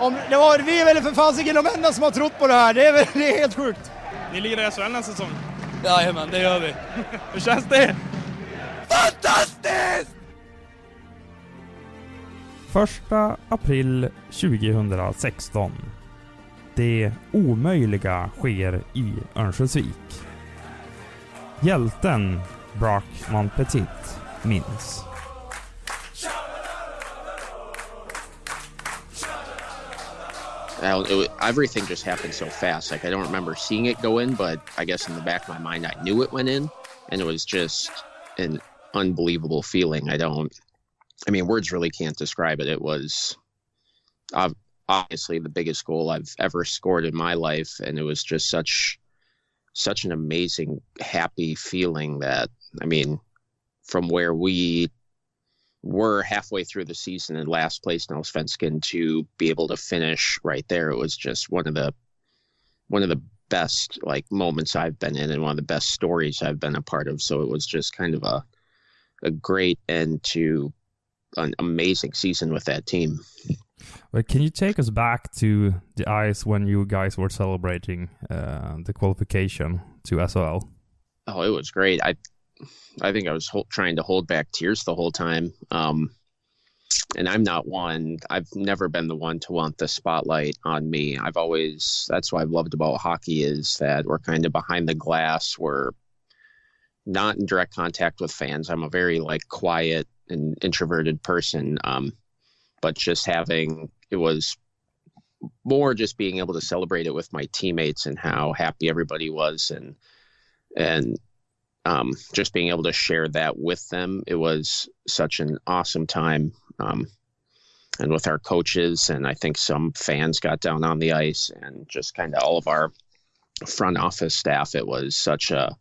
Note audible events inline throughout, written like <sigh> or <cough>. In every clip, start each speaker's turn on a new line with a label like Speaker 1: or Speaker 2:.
Speaker 1: Om, det var, vi är väl för fasiken de enda som har trott på det här. Det är, väl, det är helt sjukt.
Speaker 2: Ni ligger i SHL nästa säsong?
Speaker 1: Jajamän, det gör vi. <laughs>
Speaker 2: Hur känns det?
Speaker 1: Fantastiskt!
Speaker 3: 1 april 2016. Det omöjliga sker i Örnsköldsvik. Hjälten Brock Montpetit minns.
Speaker 4: Everything just happened so fast. Like I don't remember seeing it go in, but I guess in the back of my mind, I knew it went in, and it was just an unbelievable feeling. I don't. I mean, words really can't describe it. It was obviously the biggest goal I've ever scored in my life, and it was just such such an amazing, happy feeling that I mean, from where we were halfway through the season in last place in Allsvenskan to be able to finish right there. It was just one of the one of the best like moments I've been in and one of the best stories I've been a part of. So it was just kind of a a great end to an amazing season with that team.
Speaker 3: But can you take us back to the ice when you guys were celebrating uh, the qualification to SHL?
Speaker 4: Oh, it was great. I I think I was trying to hold back tears the whole time. Um, and I'm not one. I've never been the one to want the spotlight on me. I've always. That's what I've loved about hockey is that we're kind of behind the glass. We're not in direct contact with fans. I'm a very like quiet and introverted person. Um, but just having it was more just being able to celebrate it with my teammates and how happy everybody was and and um, just being able to share that with them. It was such an awesome time. Um, and with our coaches, and I think some fans got down on the ice, and just kind of all of our front office staff. It was such a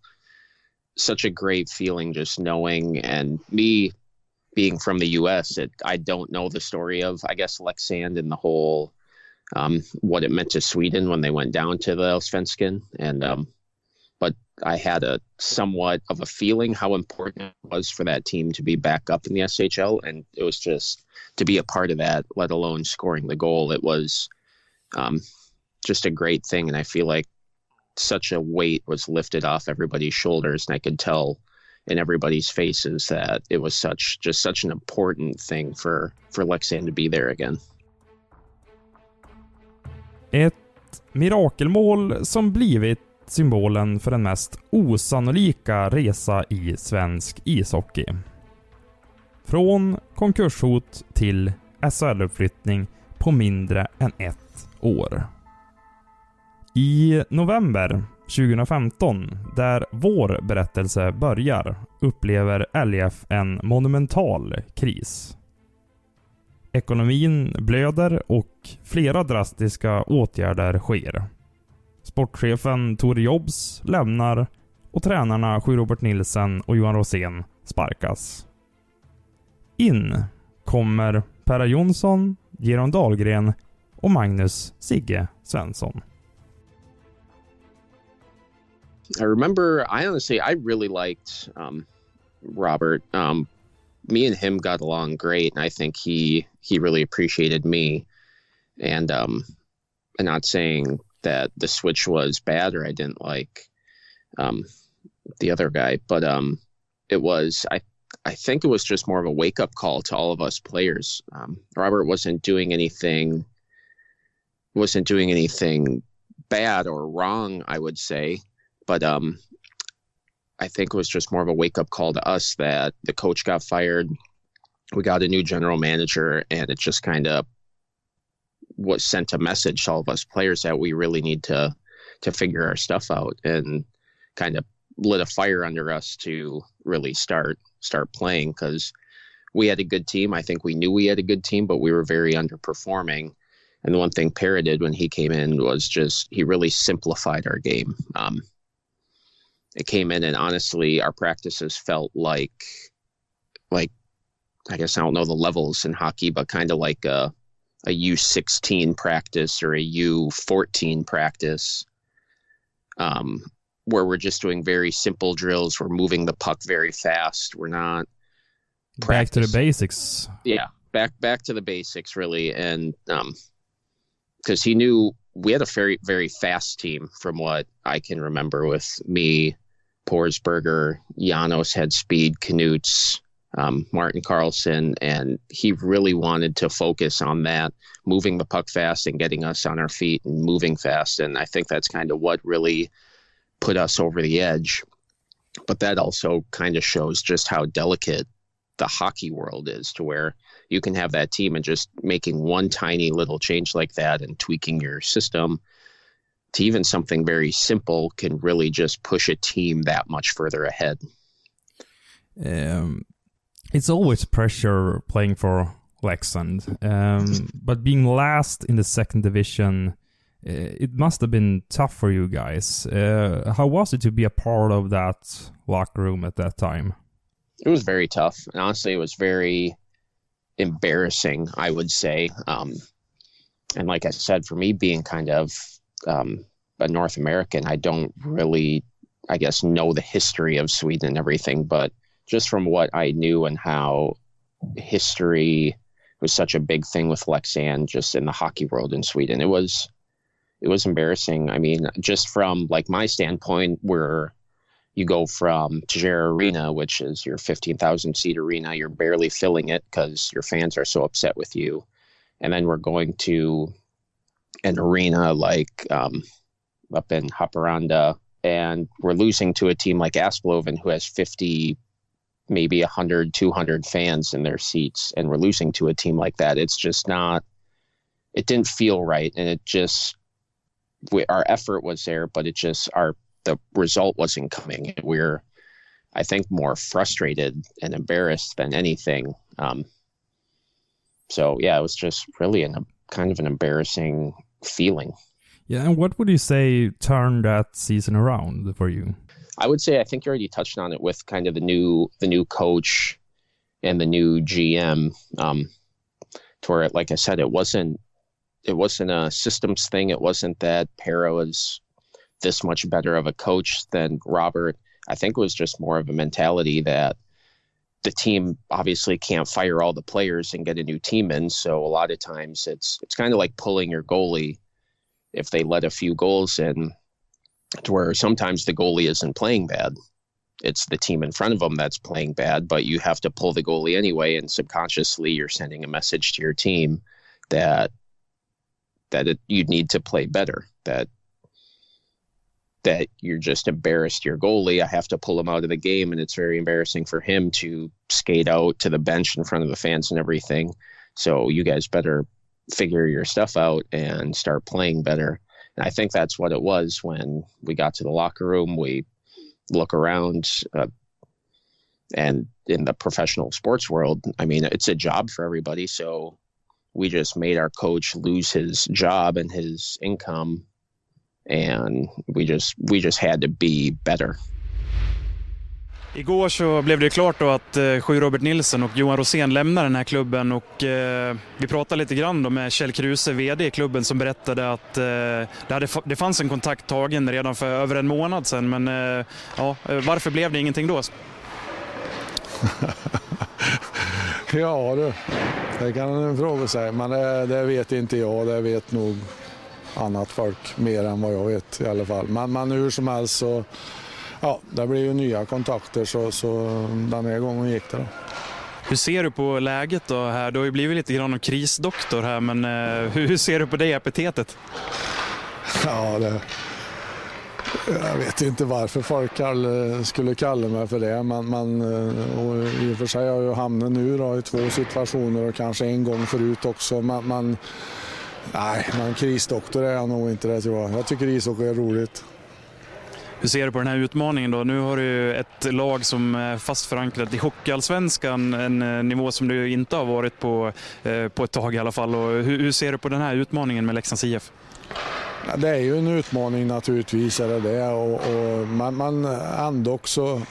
Speaker 4: such a great feeling just knowing, and me being from the U.S. It, I don't know the story of I guess Leksand and the whole um, what it meant to Sweden when they went down to the Allsvenskan, and um, I had a somewhat of a feeling how important it was for that team to be back up in the SHL, and it was just to be a part of that, let alone scoring the goal. It was um, just a great thing, and I feel like such a weight was lifted off everybody's shoulders, and I could tell in everybody's faces that it was such just such an important thing for for Leksand to be there again.
Speaker 3: Ett mirakelmål som blivit symbolen för den mest osannolika resa i svensk ishockey. Från konkurshot till SHL-uppflyttning på mindre än ett år. I november 2015, där vår berättelse börjar, upplever LIF en monumental kris. Ekonomin blöder och flera drastiska åtgärder sker. Sportchefen Tor Jobs lämnar och tränarna Sju-Robert Nilsen och Johan Rosén sparkas. In kommer Perra Jonsson, Geron Dahlgren och Magnus Sigge Svensson.
Speaker 4: I remember, I honestly, I really liked um, Robert. Um, me and him got along great, and I think he he really appreciated me. And um, I'm not saying that the switch was bad or I didn't like um, the other guy, but um, it was I I think it was just more of a wake up call to all of us players. Um, Robert wasn't doing anything wasn't doing anything bad or wrong, I would say, but um, I think it was just more of a wake up call to us that the coach got fired. We got a new general manager, and it just kind of was sent a message to all of us players that we really need to to figure our stuff out. And kind of lit a fire under us to really start start playing because we had a good team. I think we knew we had a good team, but we were very underperforming. And the one thing Perra did when he came in was just he really simplified our game. Um, it came in and honestly, our practices felt like like I guess I don't know the levels in hockey, but kind of like a a U16 practice or a U14 practice, um, where we're just doing very simple drills. We're moving the puck very fast. We're not
Speaker 3: back to the basics.
Speaker 4: Yeah, back back to the basics really, and um, because he knew we had a very very fast team from what I can remember with me, Porsberger, Janos had speed, Knuts, um, Martin Carlson, and he really wanted to focus on that, moving the puck fast and getting us on our feet and moving fast. And I think that's kind of what really put us over the edge. But that also kind of shows just how delicate the hockey world is to where you can have that team and just making one tiny little change like that and tweaking your system to even something very simple can really just push a team that much further ahead.
Speaker 3: Um, it's always pressure playing for Leksand, um, <laughs> but being last in the second division, uh, it must have been tough for you guys. Uh, how was it to be a part of that locker room at that time?
Speaker 4: It was very tough, and honestly, it was very embarrassing. I would say, um, and like I said, for me being kind of um, a North American, I don't really, I guess, know the history of Sweden and everything, but just from what I knew and how history was such a big thing with Leksand just in the hockey world in Sweden. It was it was embarrassing. I mean, just from like my standpoint, where you go from Tegera Arena, which is your 15,000 seat arena, you're barely filling it because your fans are so upset with you. And then we're going to an arena like um, up in Haparanda, and we're losing to a team like Asplöven, who has 50 maybe 100 200 fans in their seats and we're losing to a team like that. It's just not it didn't feel right and it just we, our effort was there but it just our the result wasn't coming. We're i think more frustrated and embarrassed than anything. Um, so yeah it was just really a kind of an embarrassing feeling.
Speaker 3: Yeah and what would you say turned that season around for you
Speaker 4: I would say I think you already touched on it with kind of the new the new coach and the new GM. Um, to where, like I said, it wasn't it wasn't a systems thing. It wasn't that Perra was this much better of a coach than Robert. I think it was just more of a mentality that the team obviously can't fire all the players and get a new team in. So a lot of times it's it's kind of like pulling your goalie if they let a few goals in to where sometimes the goalie isn't playing bad. It's the team in front of them that's playing bad, but you have to pull the goalie anyway, and subconsciously you're sending a message to your team that that it, you need to play better. That that you're just embarrassed your goalie. I have to pull him out of the game, and it's very embarrassing for him to skate out to the bench in front of the fans and everything. So you guys better figure your stuff out and start playing better. And I think that's what it was when we got to the locker room. We look around, uh, and in the professional sports world, I mean, it's a job for everybody. So we just made our coach lose his job and his income, and we just we just had to be better.
Speaker 2: Igår så blev det klart då att eh, Sju Robert Nilsson och Johan Rosén lämnar den här klubben och eh, vi pratade lite grann då med Kjell Kruse, VD i klubben, som berättade att eh, det, hade, det fanns en kontakt tagen redan för över en månad sedan. Men eh, ja, eh, varför blev det ingenting då? <laughs>
Speaker 5: ja du, det kan en fråga sig, men det, det, vet inte jag. Det vet nog annat folk mer än vad jag vet i alla fall. Men, men hur som helst så ja, det blir ju nya kontakter så, så den här gången gick det. Då.
Speaker 2: Hur ser du på läget då här? Du har ju blivit lite grann av krisdoktor här, men eh, hur, hur, ser du på det epitetet?
Speaker 5: Ja, det, jag vet inte varför folk kall, skulle kalla mig för det, men, men eh, och i och för sig har jag hamnat nu då, i två situationer och kanske en gång förut också. Men, men nej, men krisdoktor är jag nog inte det tror jag. Jag tycker ishockey är roligt.
Speaker 2: Hur ser du på den här utmaningen då? Nu har du ett lag som är fast förankrat i Hockeyallsvenskan, en eh, nivå som du inte har varit på eh, på ett tag i alla fall. Och hur, hur ser du på den här utmaningen med Leksands IF?
Speaker 5: Ja, det är ju en utmaning naturligtvis, är det det. Och, och man, man ändå också...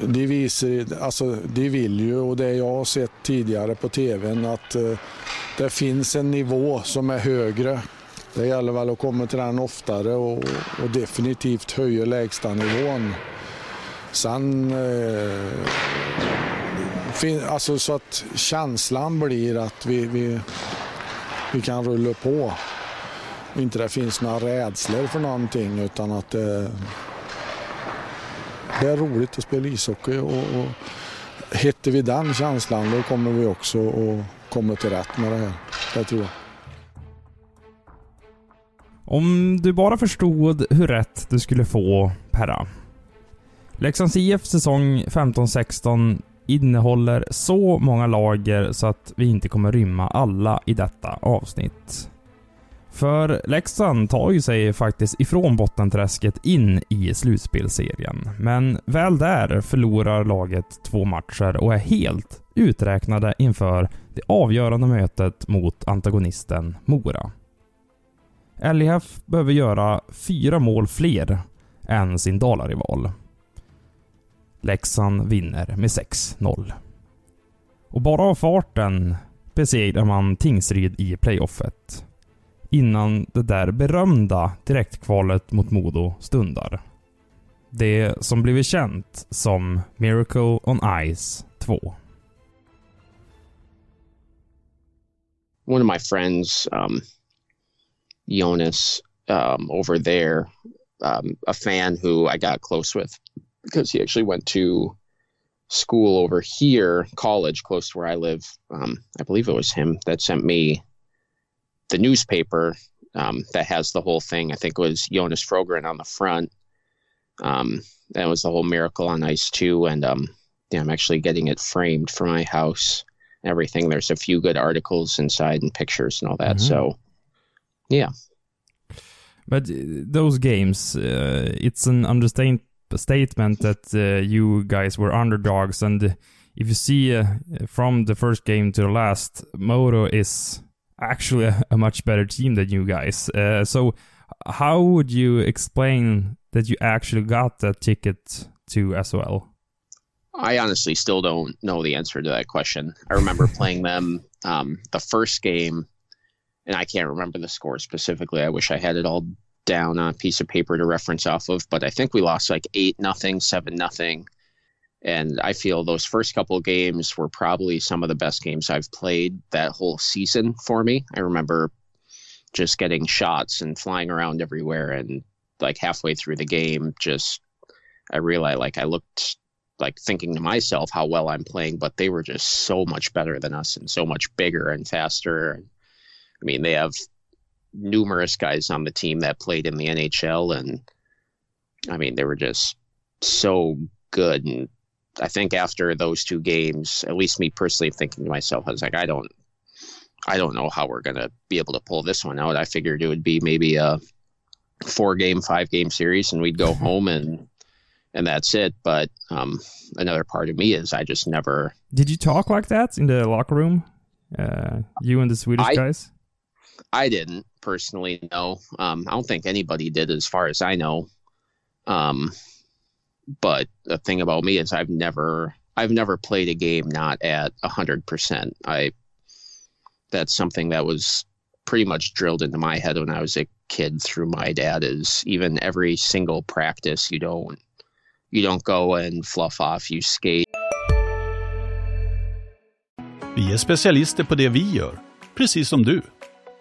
Speaker 5: De, visar, alltså, de vill ju, och det jag har sett tidigare på tvn, att eh, det finns en nivå som är högre det gäller väl att komma till den oftare och, och definitivt höja lägstanivån. Sen... Eh, fin, alltså så att känslan blir att vi, vi, vi kan rulla på. Inte det finns några rädslor för någonting utan att det, det är roligt att spela ishockey. Och, och hittar vi den känslan då kommer vi också att komma till rätt med det här. Det tror jag.
Speaker 3: Om du bara förstod hur rätt du skulle få, Perra. Leksands IF säsong 15-16 innehåller så många lager så att vi inte kommer rymma alla i detta avsnitt. För Leksand tar ju sig faktiskt ifrån bottenträsket in i slutspelserien. Men väl där förlorar laget två matcher och är helt uträknade inför det avgörande mötet mot antagonisten Mora. LIF behöver göra fyra mål fler än sin Dalarival. Leksand vinner med 6-0. Och bara av farten besegrar man Tingsryd i playoffet. Innan det där berömda direktkvalet mot Modo stundar. Det som blivit känt som Miracle on Ice 2.
Speaker 4: One of my friends um Jonas um, over there, um, a fan who I got close with because he actually went to school over here, college close to where I live. Um, I believe it was him that sent me the newspaper um, that has the whole thing. I think it was Jonas Frögren on the front. Um, that was the whole Miracle on Ice too, and um, yeah, I'm actually getting it framed for my house. Everything. There's a few good articles inside and pictures and all that. Mm-hmm. So yeah.
Speaker 3: But uh, those games, uh, it's an understatement that uh, you guys were underdogs, and if you see uh, from the first game to the last, Modo is actually a, a much better team than you guys. Uh, so, how would you explain that you actually got that ticket to SHL?
Speaker 4: I honestly still don't know the answer to that question. I remember playing them um, the first game and I can't remember the score specifically. I wish I had it all down on a piece of paper to reference off of, but I think we lost like eight nothing, seven nothing. And I feel those first couple games were probably some of the best games I've played that whole season for me. I remember just getting shots and flying around everywhere and like halfway through the game just I realized like I looked like thinking to myself how well I'm playing, but they were just so much better than us and so much bigger and faster. I mean, they have numerous guys on the team that played in the NHL, and I mean, they were just so good. And I think after those two games, at least me personally thinking to myself, I was like, I don't, I don't know how we're gonna be able to pull this one out. I figured it would be maybe a four game, five game series, and we'd go <laughs> home and and that's it. But um, another part of me is I just never.
Speaker 3: Did you talk like that in the locker room? Uh, you and the Swedish I, guys?
Speaker 4: I didn't personally know. Um, I don't think anybody did, as far as I know. Um, but the thing about me is I've never I've never played a game not at hundred percent. I that's something that was pretty much drilled into my head when I was a kid through my dad. Is even every single practice you don't you don't go and fluff off. You skate.
Speaker 6: Vi är specialister på det vi gör, precis som du.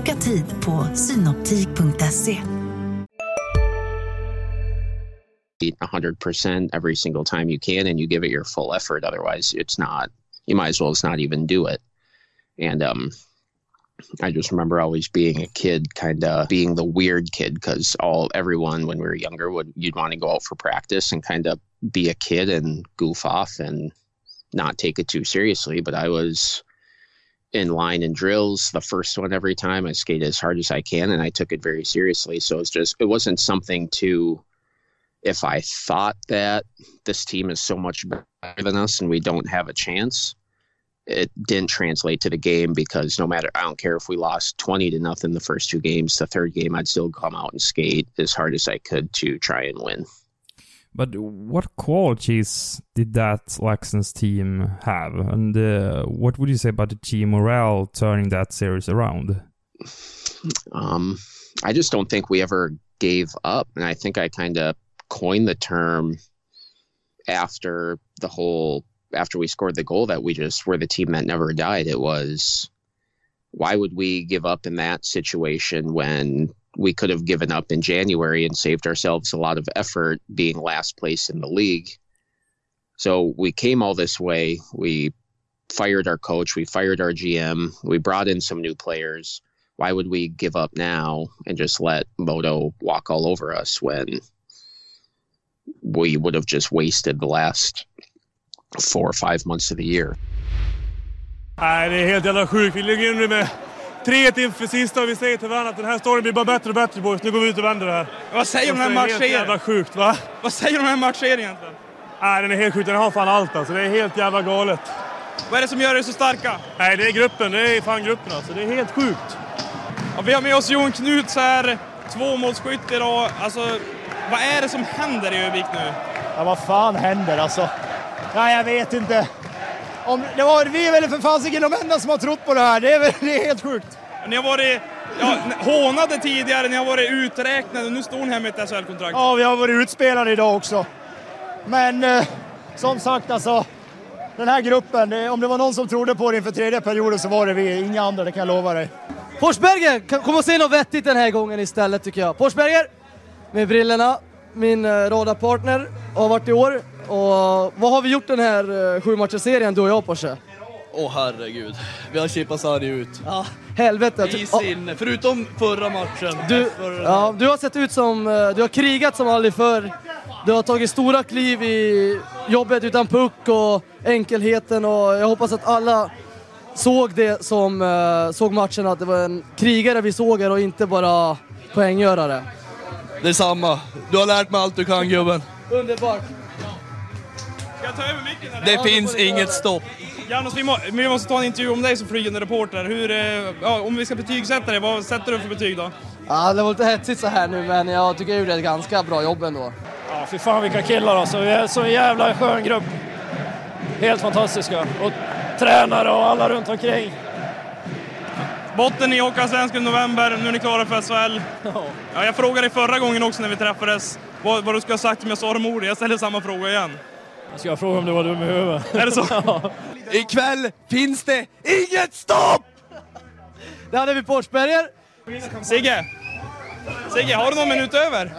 Speaker 7: Boka tid på synoptik.se.
Speaker 4: 100% every single time you can and you give it your full effort. Otherwise, it's not, you might as well just not even do it. And um, I just remember always being a kid, kind of being the weird kid because all everyone when we were younger would you'd want to go out for practice and kind of be a kid and goof off and not take it too seriously. But I was in line and drills the first one every time. I skated as hard as I can and I took it very seriously. So it's just it wasn't something to if I thought that this team is so much better than us and we don't have a chance, it didn't translate to the game because no matter I don't care if we lost 20 to nothing the first two games, the third game I'd still come out and skate as hard as I could to try and win.
Speaker 3: But what qualities did that Leksands team have? And uh, what would you say about the team morale turning that series around?
Speaker 4: Um, I just don't think we ever gave up. And I think I kind of coined the term after the whole after we scored the goal that we just were the team that never died. It was why would we give up in that situation when we could have given up in January and saved ourselves a lot of effort being last place in the league. So we came all this way. We fired our coach, we fired our GM, we brought in some new players. Why would we give up now and just let Modo walk all over us when we would have just wasted the last four or five months of the year.
Speaker 8: 3-1 inför sista och vi säger till varandra att den här storyn blir bara bättre och bättre boys. Nu går vi ut och vänder det här.
Speaker 9: Vad säger de här matcherna?
Speaker 8: Det är sjukt va?
Speaker 9: Vad säger de här matcherna egentligen?
Speaker 8: Nej, den är helt sjuk. Den har fan allt alltså. Det är helt jävla galet.
Speaker 9: Vad är det som gör er så starka?
Speaker 8: Nej, det är gruppen. Det är fan gruppen alltså. Det är helt sjukt.
Speaker 9: Ja, vi har med oss Jon Knuts här. Tvåmålsskytt idag. Alltså, vad är det som händer i Övik nu?
Speaker 1: Ja, vad fan händer alltså? Ja, jag vet inte. Om, det var, vi är väl för fasiken de enda som har trott på det här. Det är, det är helt sjukt.
Speaker 9: Ni har varit ja, hånade tidigare, ni har varit uträknade och nu står ni här med ett SHL-kontrakt.
Speaker 1: Ja, vi har varit utspelade idag också. Men eh, som sagt alltså, den här gruppen, det, om det var någon som trodde på det inför tredje perioden så var det vi, inga andra, det kan jag lova dig.
Speaker 10: Forsberger, kom och se något vettigt den här gången istället tycker jag. Forsberger, med brillorna, min eh, radarpartner, har varit i år. Och vad har vi gjort den här eh, sju serien du och jag Porsche?
Speaker 11: Åh oh, herregud, vi har chippat sarg ut.
Speaker 10: Ja, helvete.
Speaker 11: I sinne, förutom förra matchen.
Speaker 10: Du, ja, du har sett ut som, eh, du har krigat som aldrig förr. Du har tagit stora kliv i jobbet utan puck och enkelheten och jag hoppas att alla såg det som uh, såg matchen, att det var en krigare vi såg här och inte bara poänggörare.
Speaker 11: Detsamma. Du har lärt mig allt du kan gubben.
Speaker 10: Underbart.
Speaker 9: Ska jag ta över micken?
Speaker 11: Det ja, finns inget stopp.
Speaker 9: Janos, vi, må, vi, måste ta en intervju om dig som flygande reporter. Hur, eh, ja, om vi ska betygsätta dig, vad sätter du för betyg då?
Speaker 10: Ja, det var lite hetsigt så här nu, men jag tycker jag gjorde ett ganska bra jobb ändå.
Speaker 1: Ja, fy fan vilka killar alltså. Vi är så jävla skön grupp. Helt fantastiska. Och tränare och alla runt omkring.
Speaker 9: Botten i Hockeyallsvenskan i november, nu är ni klara för SHL. Ja, jag frågade dig förra gången också när vi träffades vad, vad du skulle ha sagt om jag sa de orden. Jag ställer samma fråga igen.
Speaker 1: Ska jag fråga om du var dum i huvudet?
Speaker 9: Är det så? <laughs>
Speaker 1: ja.
Speaker 11: Ikväll finns det inget stopp!
Speaker 10: Det hade vi Forsberger.
Speaker 9: Sigge! Sigge, har du någon minut över?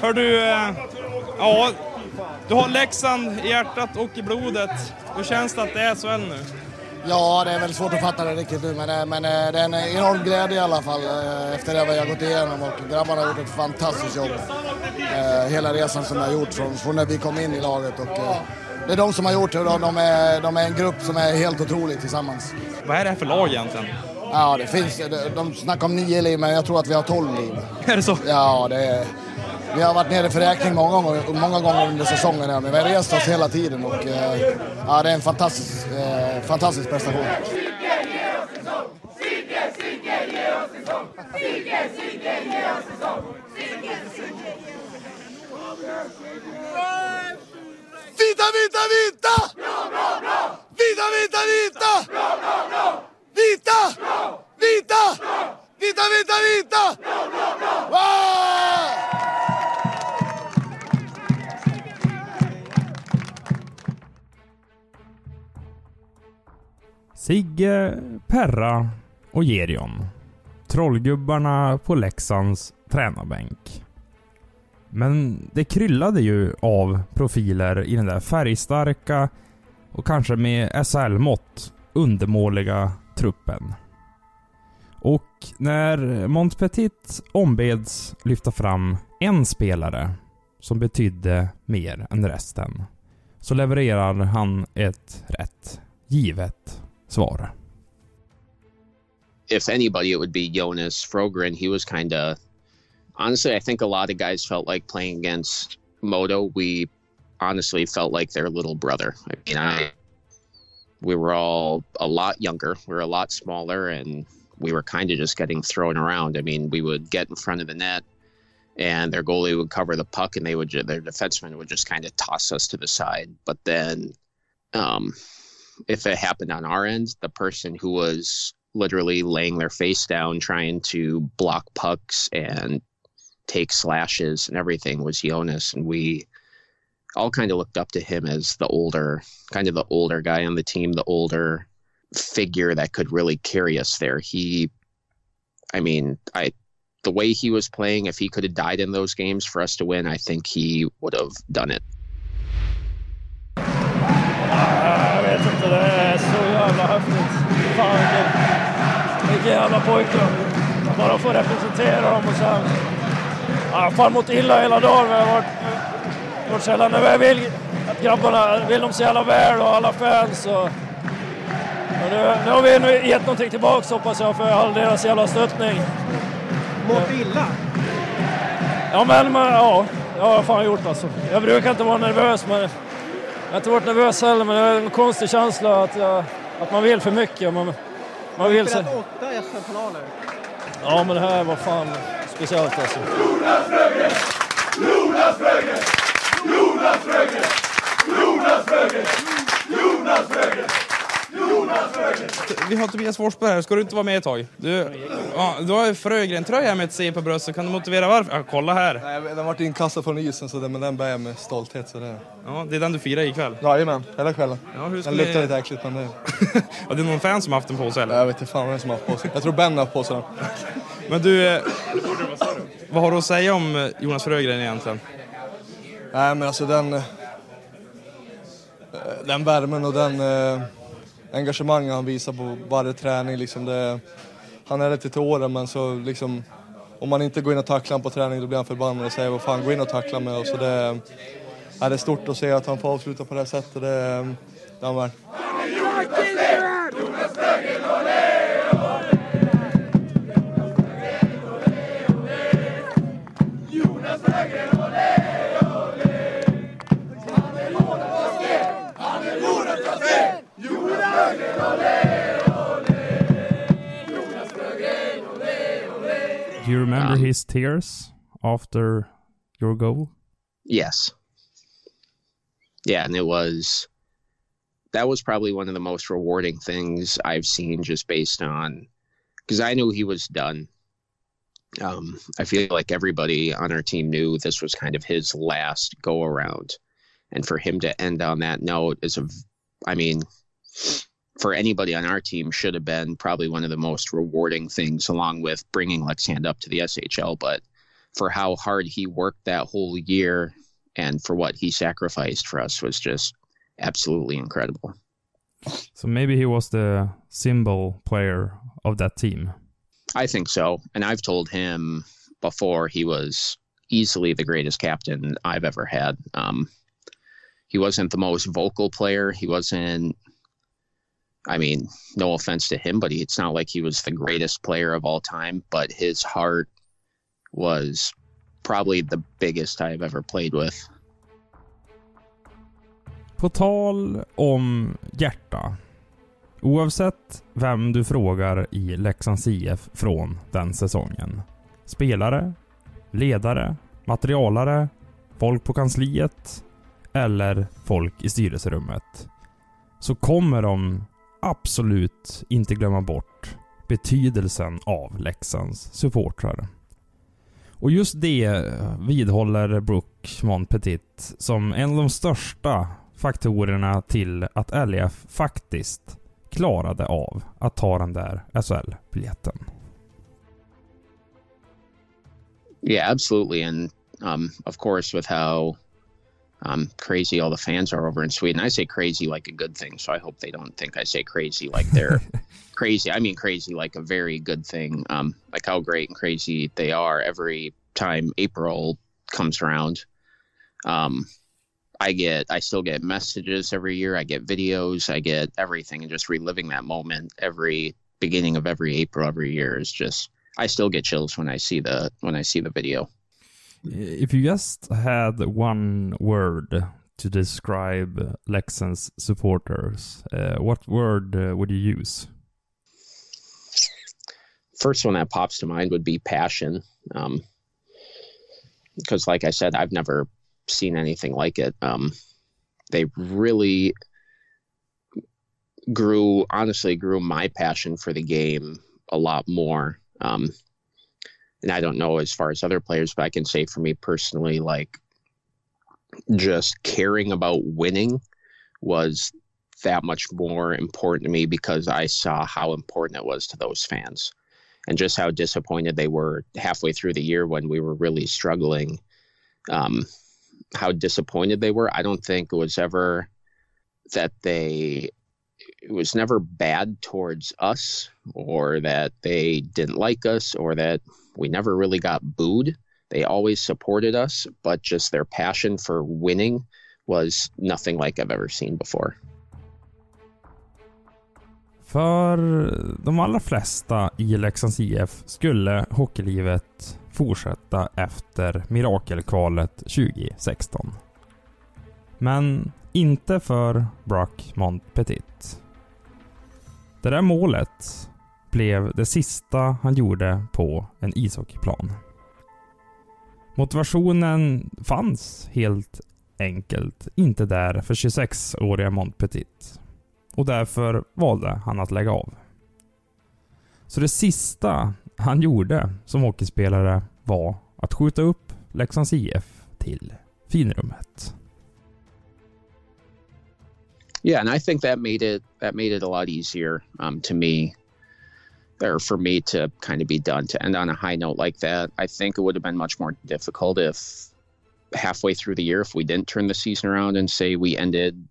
Speaker 9: Hör du, eh, ja, du har Leksand i hjärtat och i blodet. Hur känns det att det är SHL nu?
Speaker 12: Ja, det är väl svårt att fatta det riktigt nu, men, eh, men eh, det är en enorm glädje i alla fall efter det vi har gått igenom och grabbarna har gjort ett fantastiskt jobb. Hela resan som har gjort från, från när vi kom in i laget och det är de som har gjort det och de är, de är en grupp som är helt otrolig tillsammans.
Speaker 9: Vad är det här för lag egentligen?
Speaker 12: Ja, det finns, de snackar om nio liv, men jag tror att vi har tolv liv. <laughs>
Speaker 9: Är det så?
Speaker 12: Ja, det är... Vi har varit nere för räkning många gånger, många gånger under säsongen men vi har rest oss hela tiden och eh, ja, det är en fantastisk, eh, fantastisk prestation.
Speaker 13: Vita, vita, vita!
Speaker 14: Bra, bra, bra!
Speaker 13: Vita, vita, vita!
Speaker 14: Bra, bra, bra!
Speaker 13: Vita!
Speaker 14: Bra!
Speaker 13: Vita!
Speaker 14: Bra!
Speaker 13: Vita, vita, vita!
Speaker 14: Bra, bra, bra!
Speaker 13: Wow!
Speaker 3: Sigge, Perra och Gerion. Trollgubbarna på Leksands tränarbänk. Men det kryllade ju av profiler i den där färgstarka och kanske med SHL-mått undermåliga truppen. Och när Montpetit ombeds lyfta fram en spelare som betydde mer än resten, så levererar han ett rätt givet svar.
Speaker 4: If anybody, it would be Jonas Frogren. He was kind of honestly, I think a lot of guys felt like playing against Modo. We honestly felt like their little brother. I mean, I we were all a lot younger, we were a lot smaller, and we were kind of just getting thrown around. I mean, we would get in front of the net, and their goalie would cover the puck, and they would their defenseman would just kind of toss us to the side. But then, um, if it happened on our end, the person who was literally laying their face down trying to block pucks and take slashes and everything was Jonas, and we all kind of looked up to him as the older, kind of the older guy on the team, the older figure that could really carry us there. He, I mean, I, the way he was playing, if he could have died in those games for us to win, I think he would have done it.
Speaker 15: Jävla. Bara få representera dem och sen... Ja, fan mått illa hela dagen. Jag har varit, varit jävla nervös. Jag vill att grabbarna vill dem så jävla väl och alla fans. Och, och nu, nu har vi gett någonting tillbaka hoppas jag för all deras jävla stöttning.
Speaker 16: Mått illa?
Speaker 15: Ja men, men ja, har jag fan gjort alltså. Jag brukar inte vara nervös men jag har inte varit nervös heller men det är en konstig känsla att, jag, att man vill för mycket. Man, man vill så...
Speaker 16: Har åtta SM-finaler.
Speaker 15: Ja men det här var fan speciellt alltså.
Speaker 14: Jonas Frögren! Jonas Frögren! Jonas Frögren! Jonas Frögren! Jonas Frögren!
Speaker 9: Vi har Tobias Forsberg här, ska du inte vara med ett tag? Du, ja, du har ju Frögren-tröja med ett C på bröstet, kan du motivera varför? Ja, kolla här!
Speaker 11: Nej, den varit inkastad från isen så det, men den bär jag med stolthet. Så det...
Speaker 9: Ja, det är den du firar ikväll?
Speaker 11: Jajamän, hela kvällen.
Speaker 9: Ja, hur
Speaker 11: den luktar
Speaker 9: ni-
Speaker 11: lite äckligt men det... <laughs>
Speaker 9: Ja, det är någon fan som haft den på sig eller?
Speaker 11: Jag vet inte fan vem som haft på sig. Jag tror Ben har haft på sig den.
Speaker 9: Men du, eh, vad har du att säga om eh, Jonas Frögren egentligen?
Speaker 11: Nej men alltså den... eh, Den värmen och den engagemanget han visar på varje träning liksom det... Han är lite till åren men så liksom... Om man inte går in och tacklar på träning då blir han förbannad och säger vad fan gå in och tackla mig och så det... Ja, det är stort att se att han får avsluta på det här sättet. Det, det är han värd.
Speaker 3: You remember
Speaker 4: Um,
Speaker 3: his tears after your goal?
Speaker 4: Yes. Yeah, and it was that was probably one of the most rewarding things I've seen just based on because I knew he was done. Um, I feel like everybody on our team knew this was kind of his last go around. And for him to end on that note is a, I mean, for anybody on our team should have been probably one of the most rewarding things along with bringing Leksand up to the SHL. But for how hard he worked that whole year and for what he sacrificed for us was just absolutely incredible.
Speaker 3: So maybe he was the symbol player of that team.
Speaker 4: I think so. And I've told him before he was easily the greatest captain I've ever had. Um, he wasn't the most vocal player. He wasn't, I mean, no offense to him, but he, it's not like he was the greatest player of all time, but his heart was probably the biggest I've ever played with.
Speaker 3: På tal om hjärta. Oavsett vem du frågar i Leksands IF från den säsongen. Spelare, ledare, materialare, folk på kansliet eller folk i styrelserummet. Så kommer de absolut inte glömma bort betydelsen av Leksands supportrar. Och just det eh, vidhåller Brook Montpetit som en av de största faktorerna till att LEF faktiskt klarade av att ta den där SHL-biljetten.
Speaker 4: Yeah, absolutely. And Um, of course, with how um, crazy all the fans are over in Sweden. I say crazy like a good thing, so I hope they don't think I say crazy like they're <laughs> crazy. I mean crazy like a very good thing, um, like how great and crazy they are every time April comes around. Um, I get, I still get messages every year. I get videos. I get everything, and just reliving that moment every beginning of every April every year is just. I still get chills when I see the when I see the video.
Speaker 3: If you just had one word to describe Leksands supporters, uh, what word uh, would you use?
Speaker 4: First one that pops to mind would be passion. Um, because, like I said, I've never seen anything like it. Um, they really grew, honestly, grew my passion for the game a lot more. Um, and I don't know as far as other players, but I can say for me personally, like just caring about winning was that much more important to me because I saw how important it was to those fans and just how disappointed they were halfway through the year when we were really struggling. Um, how disappointed they were. I don't think it was ever that they it was never bad towards us or that they didn't like us or that we never really got booed. They always supported us, but just their passion for winning was nothing like I've ever seen before.
Speaker 3: För de allra flesta i Leksands IF skulle hockeylivet fortsätta efter mirakelkvalet 2016. Men inte för Brock Montpetit. Det där målet blev det sista han gjorde på en ishockeyplan. Motivationen fanns helt enkelt inte där för 26-åriga Montpetit. Och därför valde han att lägga av. Så det sista han gjorde som hockeyspelare var att skjuta upp Leksands IF till finrummet.
Speaker 4: Yeah, and I think that made it that made it a lot easier um, to me, or for me to kind of be done to end on a high note like that. I think it would have been much more difficult if halfway through the year, if we didn't turn the season around and say we ended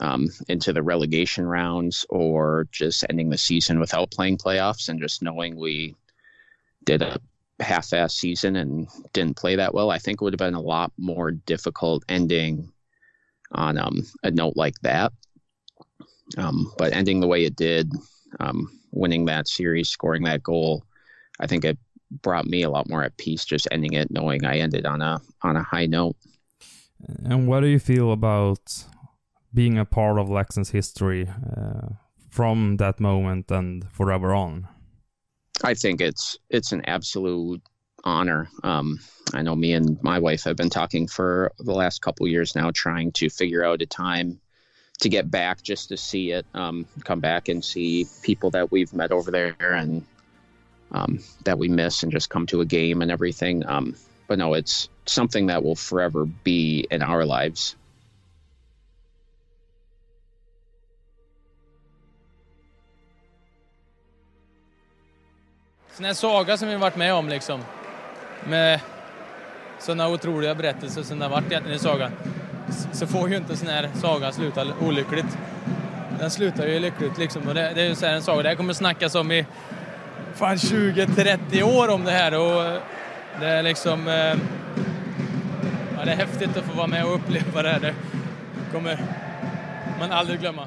Speaker 4: um, into the relegation rounds or just ending the season without playing playoffs and just knowing we did a half-ass season and didn't play that well. I think it would have been a lot more difficult ending on um, a note like that. Um, but ending the way it did, um, winning that series, scoring that goal, I think it brought me a lot more at peace just ending it, knowing I ended on a on a high note.
Speaker 3: And what do you feel about being a part of Leksands history uh, from that moment and forever on?
Speaker 4: I think it's it's an absolute honor. Um, I know me and my wife have been talking for the last couple years now, trying to figure out a time to get back just to see it, um, come back and see people that we've met over there and um, that we miss and just come to a game and everything. Um, but no, it's something that will forever be in our lives.
Speaker 9: Sån här saga som vi varit med om liksom. Med sådana otroliga berättelser som det har varit egentligen i sagan. Så får ju inte en sån här saga sluta olyckligt. Den slutar ju lyckligt liksom. Och det, det är ju så här en saga, det här kommer snackas om i fan 20-30 år om det här och det är liksom... Eh, ja, det är häftigt att få vara med och uppleva det här. Det kommer man aldrig glömma.